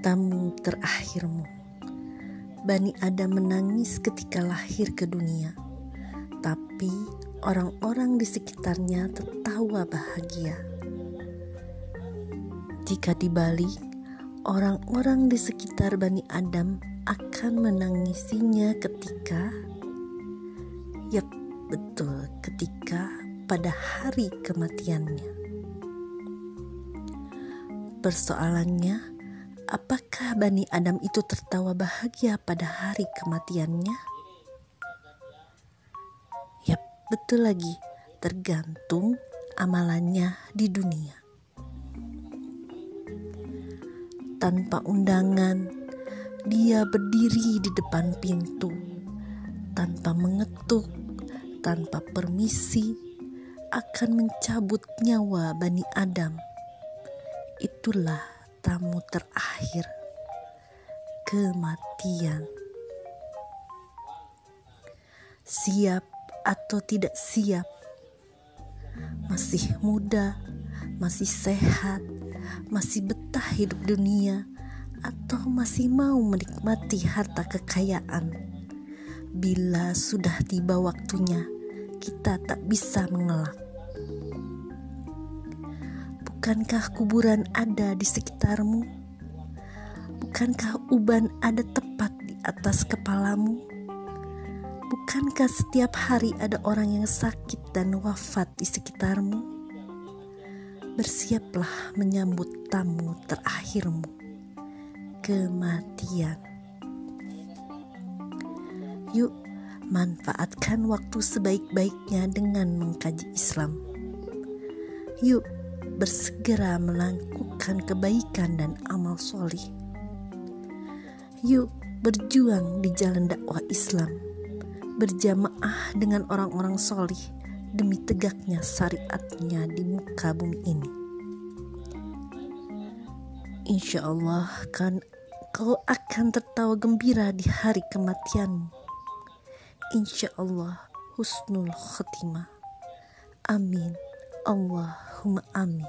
tamu terakhirmu. Bani Adam menangis ketika lahir ke dunia, tapi orang-orang di sekitarnya tertawa bahagia. Jika dibalik, orang-orang di sekitar Bani Adam akan menangisinya ketika, yap, betul, ketika pada hari kematiannya. Persoalannya, apakah Bani Adam itu tertawa bahagia pada hari kematiannya? Yap, betul lagi, tergantung amalannya di dunia. Tanpa undangan, dia berdiri di depan pintu, tanpa mengetuk, tanpa permisi, akan mencabut nyawa Bani Adam. Itulah tamu terakhir kematian. Siap atau tidak siap, masih muda, masih sehat, masih betah hidup dunia, atau masih mau menikmati harta kekayaan. Bila sudah tiba waktunya, kita tak bisa mengelak. Bukankah kuburan ada di sekitarmu? Bukankah uban ada tepat di atas kepalamu? Bukankah setiap hari ada orang yang sakit dan wafat di sekitarmu? Bersiaplah menyambut tamu terakhirmu, kematian. Yuk, manfaatkan waktu sebaik-baiknya dengan mengkaji Islam. Yuk, bersegera melakukan kebaikan dan amal solih. Yuk berjuang di jalan dakwah Islam, berjamaah dengan orang-orang solih demi tegaknya syariatnya di muka bumi ini. Insya Allah kan kau akan tertawa gembira di hari kematianmu. Insya Allah husnul khotimah. Amin. Allahumma amin.